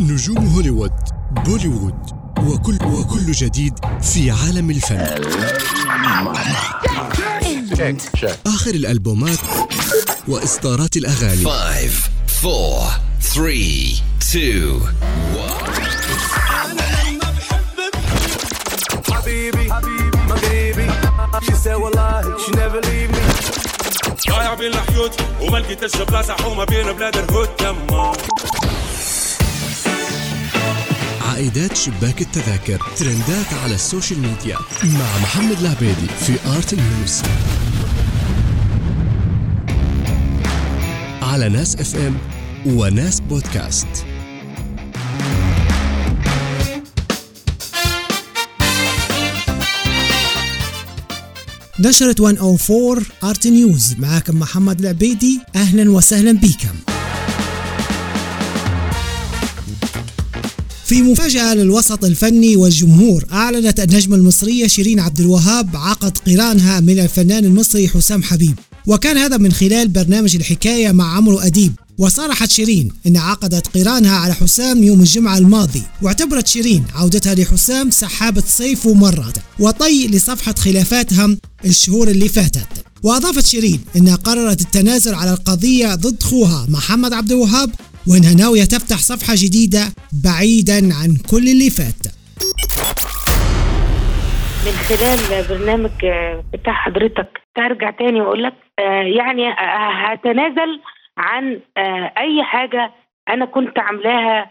نجوم هوليوود بوليوود وكل وكل جديد في عالم الفن. آخر الألبومات وإصدارات الأغاني. 5 4 3 2 حبيبي حبيبي مغربي she said والله she never leave me ضايع بين الحيوت وما لقيتش بلاصه حومة بين بلاد الهود تما عائدات شباك التذاكر. ترندات على ال social media. مع محمد العبيدي في Art News. على ناس FM وناس بودكاست. نشرة 104 Art News. معاكم محمد العبيدي. أهلا وسهلا بكم. في مفاجأة للوسط الفني والجمهور أعلنت النجمة المصرية شيرين عبد الوهاب عقد قرانها من الفنان المصري حسام حبيب. وكان هذا من خلال برنامج الحكاية مع عمرو أديب. وصرحت شيرين أن عقدت قرانها على حسام يوم الجمعة الماضي واعتبرت شيرين عودتها لحسام سحابة صيف ومرت وطي لصفحة خلافاتهم الشهور اللي فاتت. وأضافت شيرين أنها قررت التنازل على القضية ضد خوها محمد عبد الوهاب وأنها ناوية تفتح صفحة جديدة بعيدا عن كل اللي فات. من خلال برنامج آه، بتاع حضرتك. ترجع تاني وأقول لك آه، يعني آه، هتنازل عن آه، أي حاجة أنا كنت عاملاها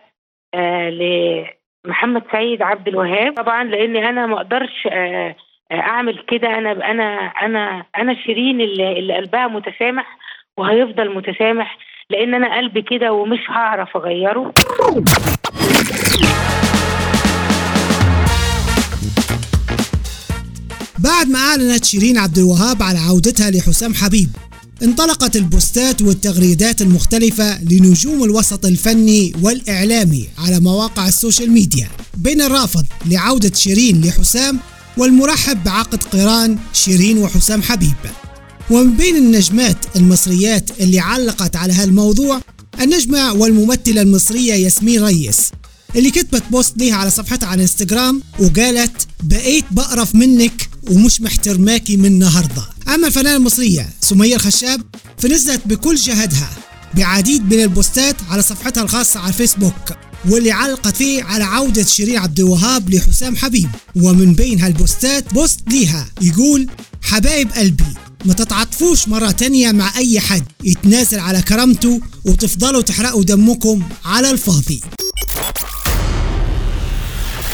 آه، لمحمد سيد عبد الوهاب. طبعا لأني أنا ما أقدرش آه، أعمل كده. أنا أنا أنا أنا شيرين اللي, اللي قلبها متسامح وهيفضل متسامح لأن أنا قلبي كده ومش هعرف أغيره. بعد ما أعلنت شيرين عبد الوهاب على عودتها لحسام حبيب انطلقت البوستات والتغريدات المختلفة لنجوم الوسط الفني والإعلامي على مواقع ال social media بين الرافض لعودة شيرين لحسام والمرحب بعقد قران شيرين وحسام حبيب. ومن بين النجمات المصريات اللي علقت على هالموضوع النجمة والممثلة المصرية ياسمين ريس اللي كتبت بوست ليها على صفحتها على إنستغرام وقالت بقيت بقرف منك ومش محترماكي من النهارده. أما الفنانة المصرية سمية الخشاب فنزلت بكل جهدها بعديد من البوستات على صفحتها الخاصة على الفيسبوك واللي علقت فيه على عودة شيرين عبد الوهاب لحسام حبيب. ومن بين هالبوستات بوست ليها يقول حبايب قلبي ما تتعاطفوش مرة تانية مع أي حد يتنازل على كرامته وتفضلوا تحرقوا دمكم على الفاضي.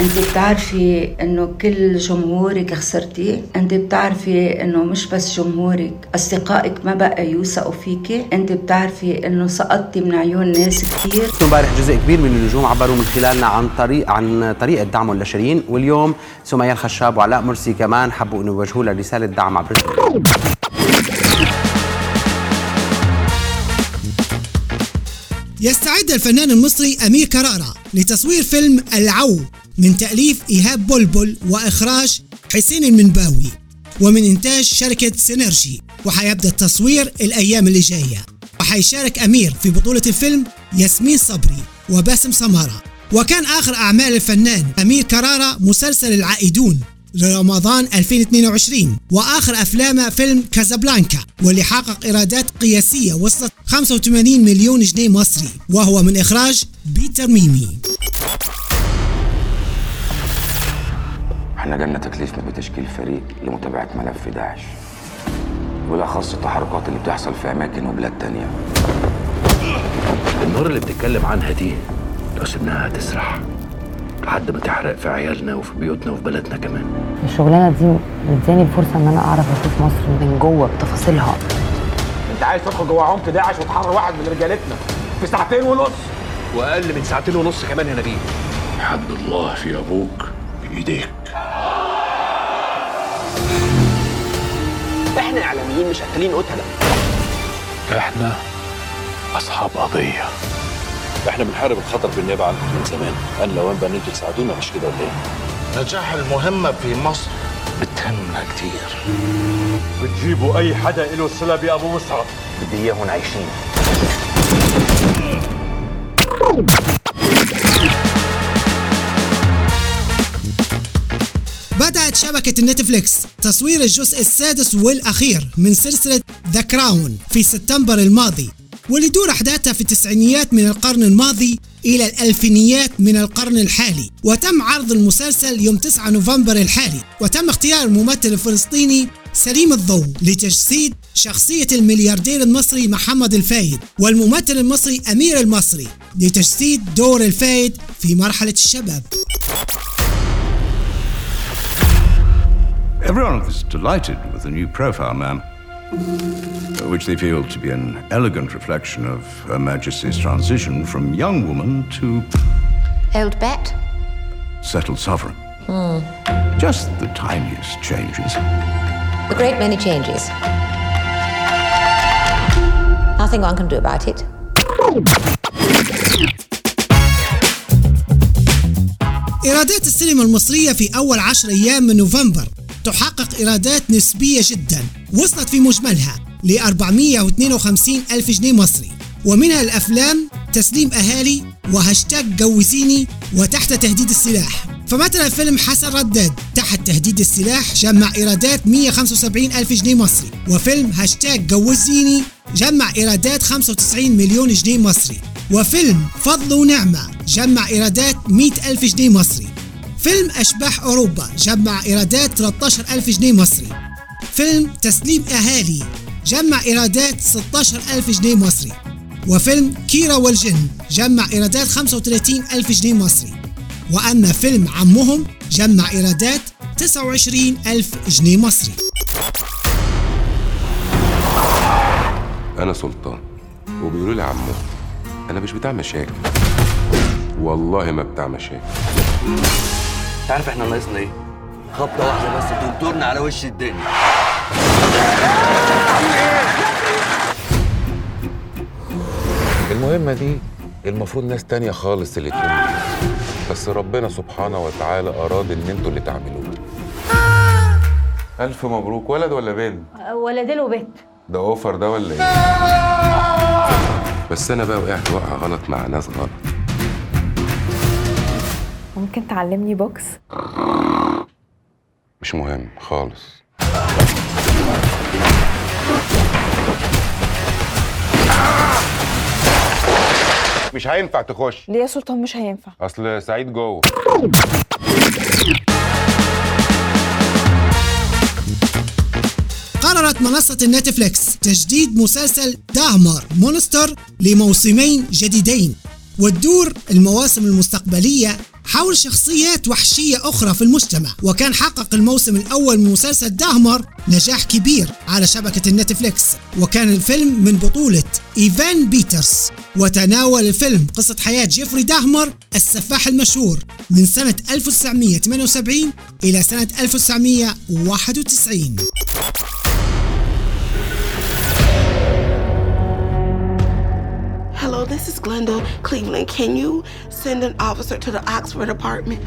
انت بتعرفي انه كل جمهورك خسرتيه انت بتعرفي انه مش بس جمهورك اصدقائك ما بقى يوثقوا فيكي؟ انت بتعرفي انه سقطتي من عيون ناس كتير؟ امبارح جزء كبير من النجوم عبروا من خلالنا عن طريق عن طريقة دعمهم لشيرين واليوم سمية الخشاب وعلاء مرسي كمان حبوا إنه يوجهوا لها رساله دعم عبر يستعد الفنان المصري أمير كرارة لتصوير فيلم العو من تأليف إيهاب بلبل وإخراج حسين المنباوي ومن إنتاج شركة سينرجي وحيبدأ التصوير الأيام اللي جاية. وحيشارك أمير في بطولة الفيلم ياسمين صبري وباسم سمارة. وكان آخر أعمال الفنان أمير كرارة مسلسل العائدون لرمضان 2022 وآخر افلامه فيلم كازابلانكا واللي حقق إيرادات قياسية وصلت 85 مليون جنيه مصري وهو من إخراج بيتر ميمي. إحنا جالنا تكليف بتشكيل فريق لمتابعة ملف داعش بالأخص التحركات اللي بتحصل في أماكن وبلاد تانية. النار اللي بتتكلم عنها دي لو سيبناها هتسرح لحد ما تحرق في عيالنا وفي بيوتنا وفي بلدنا كمان. الشغلانة دي مداني الفرصة إن أنا أعرف أشوف مصر من جوه بتفاصيلها. أنت عايز تدخل جوه عمق داعش وتحرر واحد من رجالتنا في ساعتين ونص. وأقل من ساعتين ونص كمان يا نبيل. حد الله في أبوك بإيديك. إحنا اعلاميين مش قتالين قتلة. إحنا أصحاب قضية. إحنا بنحارب الخطر بالنيابه عنكم من زمان. أنا لو بقى ان أنتوا تساعدونا مش كده ولا إيه؟ نجاح المهمه في مصر بتهمنا كتير. بتجيبوا أي حدا له صله بأبو مصعب. بدي إياهم عايشين. بدأت شبكة نتفليكس تصوير الجزء السادس والأخير من سلسلة The Crown في سبتمبر الماضي. واللي دور أحداثها في التسعينيات من القرن الماضي إلى الألفينيات من القرن الحالي. وتم عرض المسلسل يوم 9 نوفمبر الحالي. وتم اختيار الممثل الفلسطيني سليم ضو لتجسيد شخصية الملياردير المصري محمد الفايد والممثل المصري أمير المصري لتجسيد دور الفايد في مرحلة الشباب. Everyone is delighted with the new profile, ma'am, which they feel to be an elegant reflection of Her Majesty's transition from young woman to Old bet? settled sovereign. Hmm. Just the tiniest changes. A great many changes. Nothing one can do about it. إيرادات السينما المصرية في أول عشر أيام من نوفمبر تحقق إيرادات نسبية جدا وصلت في مجملها ل 452 ألف جنيه مصري. ومنها الأفلام تسليم أهالي وهاشتاج جوزيني وتحت تهديد السلاح. فمثلا فيلم حسن رداد تحت تهديد السلاح جمع إيرادات 175 ألف جنيه مصري. وفيلم هاشتاج جوزيني جمع إيرادات 95 مليون جنيه مصري. وفيلم فضل ونعمة جمع إيرادات 100 ألف جنيه مصري. فيلم أشباح أوروبا جمع إيرادات 13 ألف جنيه مصري. فيلم تسليم أهالي جمع إيرادات 16 ألف جنيه مصري. وفيلم كيرا والجن جمع إيرادات 35 ألف جنيه مصري. وأما فيلم عمهم جمع إيرادات 29 ألف جنيه مصري. أنا سلطان وبيقولوا لي عمو أنا مش بتاع مشاكل. والله ما بتاع مشاكل. تعرف إحنا ناقصنا إيه؟ خبطة واحدة بس تنطرنا على وش الدنيا. المهمة دي المفروض ناس تانية خالص اللي تقوم بيها. بس ربنا سبحانه وتعالى أراد إن أنتوا اللي تعملوه ألف مبروك ولد ولا بنت؟ ولدين وبنت ده أوفر ده ولا إيه؟ بس أنا بقى وقعت وقعة غلط مع ناس غلط ممكن تعلمني بوكس مش مهم خالص مش هينفع تخش. ليه يا سلطان مش هينفع؟ أصل سعيد جوه قررت منصة ال Netflix تجديد مسلسل Dahmer Monster لموسمين جديدين وتدور المواسم المستقبلية حول شخصيات وحشية أخرى في المجتمع. وكان حقق الموسم الأول من مسلسل داهمر نجاح كبير على شبكة ال Netflix وكان الفيلم من بطولة إيفان بيترز. وتناول الفيلم قصة حياة جيفري داهمر السفاح المشهور من سنة 1978 إلى سنة 1991 this is Glenda Cleveland. Can you send an officer to the Oxford apartment?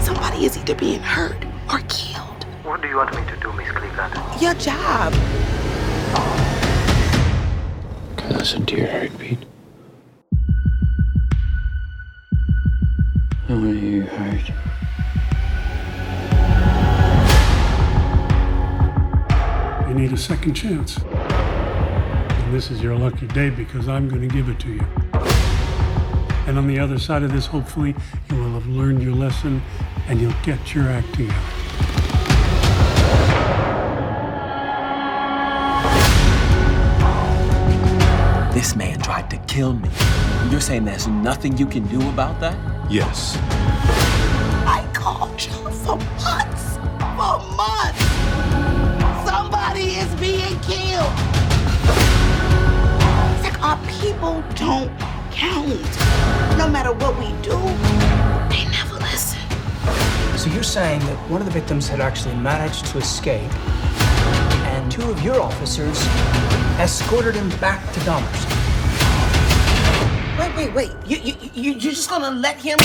Somebody is either being hurt or killed. What do you want me to do, Miss Cleveland? Your job. Can I listen to your heartbeat? I want to hear your heart. You need a second chance. And this is your lucky day because I'm going to give it to you. And on the other side of this, hopefully, you will have learned your lesson and you'll get your act together. This man tried to kill me. You're saying there's nothing you can do about that? Yes. I called you for months. For months. Somebody is people don't count. No matter what we do, they never listen. So you're saying that one of the victims had actually managed to escape, and two of your officers escorted him back to Dahmer's. Wait, wait, wait. You, you, you, you're just gonna let him?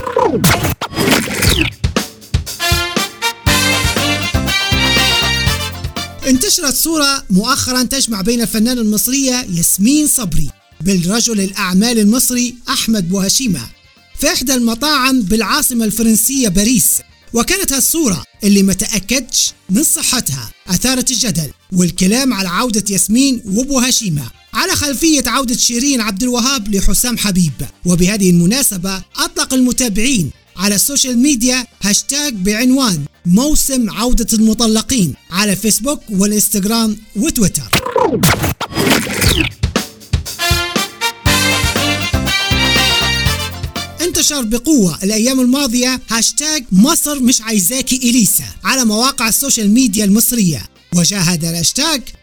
انتشرت صورة مؤخرا تجمع بين الفنانة المصرية ياسمين صبري بالرجل الأعمال المصري أحمد بوهشيمة في إحدى المطاعم بالعاصمة الفرنسية باريس. وكانت هالصورة اللي ما تأكدش من صحتها أثارت الجدل والكلام على عودة ياسمين وابو هشيمة على خلفية عودة شيرين عبد الوهاب لحسام حبيب. وبهذه المناسبة أطلق المتابعين على ال social media هاشتاج بعنوان موسم عودة المطلقين على فيسبوك والإنستغرام وتويتر. انتشر بقوة الأيام الماضية هاشتاج مصر مش عايزاكي إليسا على مواقع ال social media المصرية. وجاء هذا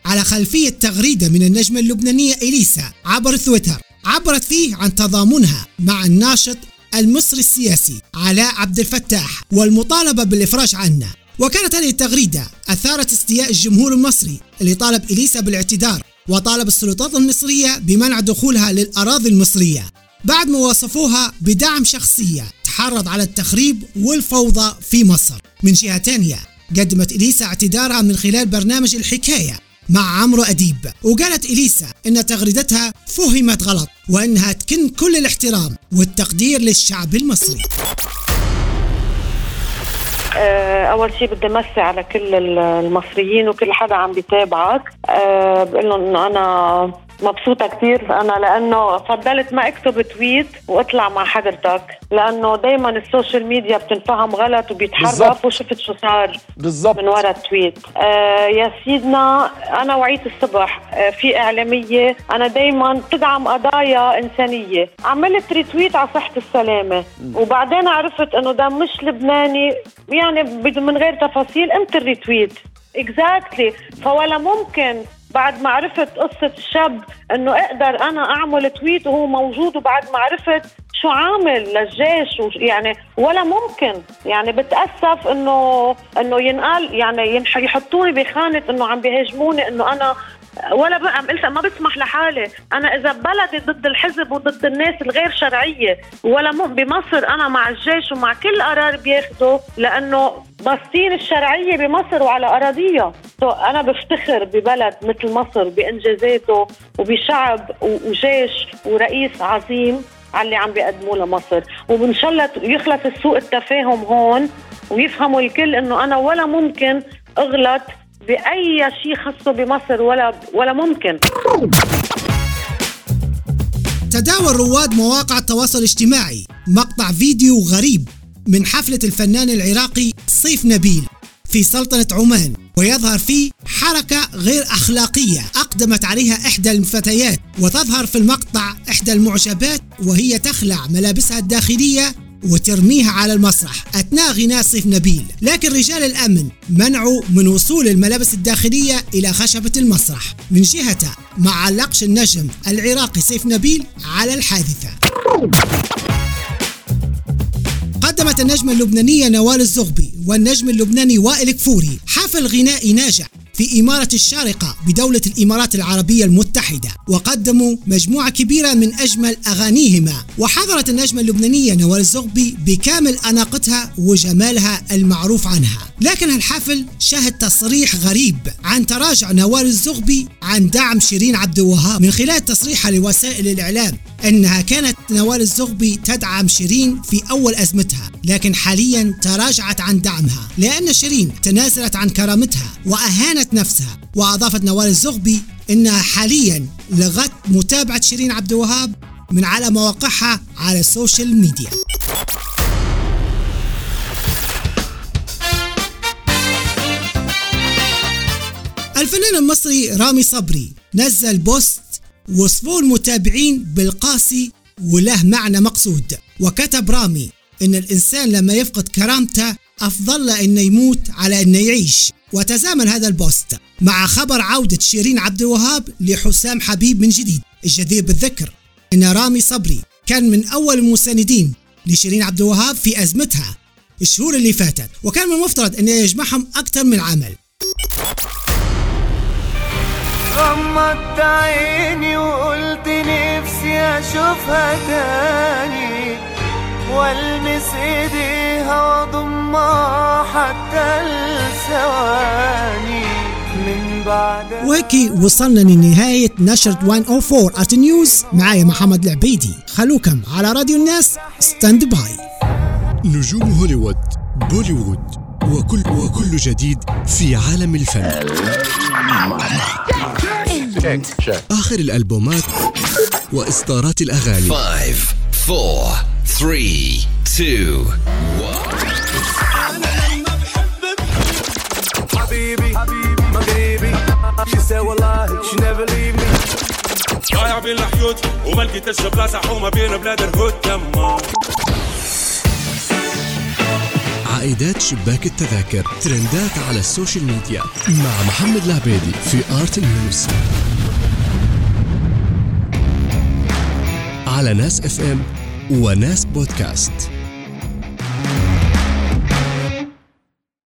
على خلفية تغريدة من النجمة اللبنانية إليسا عبر تويتر. عبرت فيه عن تضامنها مع الناشط المصري السياسي علاء عبد الفتاح والمطالبة بالإفراج عنه. وكانت هذه التغريدة أثارت استياء الجمهور المصري اللي طالب إليسا بالاعتذار وطالب السلطات المصرية بمنع دخولها للأراضي المصرية. بعد ما وصفوها بدعم شخصية تحرض على التخريب والفوضى في مصر. من جهة تانية قدمت إليسا اعتذارها من خلال برنامج الحكاية مع عمرو أديب وقالت إليسا إن تغريدتها فهمت غلط وإنها تكن كل الاحترام والتقدير للشعب المصري. آه، أول شيء بدي أمسي على كل المصريين وكل حدا عم بيتابعك. أه بقول لهم إنه أنا مبسوطة كثير أنا لأنه فضلت ما أكتب تويت وأطلع مع حضرتك لأنه دايما ال social media بتنفهم غلط وبيتحرف. وشفت شو صار بالضبط. من وراء ال tweet آه يا سيدنا أنا وعيت الصبح. آه في إعلامية. أنا دايما بتدعم قضايا إنسانية. عملت retweet على صحة السلامة. م. وبعدين عرفت إنه ده مش لبناني. يعني من غير تفاصيل إمتى الريتويت اكزاكتلي exactly. فولا ممكن بعد ما عرفت قصة الشاب إنه أقدر أنا أعمل تويت وهو موجود وبعد ما عرفت شو عامل للجيش يعني ولا ممكن. يعني بتأسف انه إنه ينقال يعني يحطوني بخانة إنه عم بيهاجموني إنه أنا ولا بقى قلت ما بسمح لحالي. أنا إذا بلدي ضد الحزب وضد الناس الغير شرعية ولا بمصر أنا مع الجيش ومع كل قرار بياخده لأنه باصين الشرعية بمصر وعلى أراضيها. أنا بفتخر ببلد مثل مصر بانجازاته وبشعب وجيش ورئيس عظيم على اللي عم بيقدموه لمصر. وإن شاء الله يخلص السوء التفاهم هون ويفهموا الكل إنه أنا ولا ممكن أغلط بأي شيء خاصه بمصر ولا ولا ممكن. تداول رواد مواقع التواصل الاجتماعي مقطع فيديو غريب من حفلة الفنان العراقي صيف نبيل. في سلطنة عمان ويظهر فيه حركة غير أخلاقية أقدمت عليها إحدى الفتيات وتظهر في المقطع إحدى المعجبات وهي تخلع ملابسها الداخلية وترميها على المسرح. أثناء غناء صيف نبيل لكن رجال الأمن منعوا من وصول الملابس الداخلية إلى خشبة المسرح من جهته ما علقش النجم العراقي سيف نبيل على الحادثة. قدمت النجمة اللبنانية نوال الزغبي والنجم اللبناني وائل كفوري. حفل غنائي ناجح. في إمارة الشارقة بدولة الإمارات العربية المتحدة وقدموا مجموعة كبيرة من أجمل أغانيهما. وحضرت النجمة اللبنانية نوال الزغبي بكامل أناقتها وجمالها المعروف عنها. لكن الحفل شهد تصريح غريب عن تراجع نوال الزغبي عن دعم شيرين عبد الوهاب. من خلال تصريحها لوسائل الإعلام أنها كانت نوال الزغبي تدعم شيرين في أول أزمتها لكن حاليا تراجعت عن دعمها. لأن شيرين تنازلت عن كرامتها وأهانت نفسها. وأضافت نوال الزغبي أنها حاليا لغت متابعة شيرين عبد الوهاب من على مواقعها على ال social media الفنان المصري رامي صبري نزل post وصفوه المتابعين بالقاسي وله معنى مقصود. وكتب رامي إن الإنسان لما يفقد كرامته أفضل له إنه يموت على إنه يعيش. وتزامن هذا البوست مع خبر عودة شيرين عبد الوهاب لحسام حبيب من جديد. الجدير بالذكر إن رامي صبري كان من أول المساندين لشيرين عبد الوهاب في أزمتها الشهور اللي فاتت وكان من المفترض انه يجمعهم أكثر من عمل. غمضت عيني وقلت نفسي أشوفها تاني والمس إيديها وأضمها حتى وهيك وصلنا لنهاية نشرة 104 Art News معايا محمد العبيدي. خلوكم على راديو الناس. stand by نجوم هوليوود بوليوود وكل وكل جديد في عالم الفن. آخر الألبومات وإصدارات الأغاني. 5 4 3 2 حبيبي مغربي she said والله she never leave me. ضايع بين الحيوت وما لقيتش بلاصة حومة بين بلاد الهود تما. عائدات شباك التذاكر ترندات على ال social media مع محمد العبيدي في Art News. على ناس FM وناس بودكاست.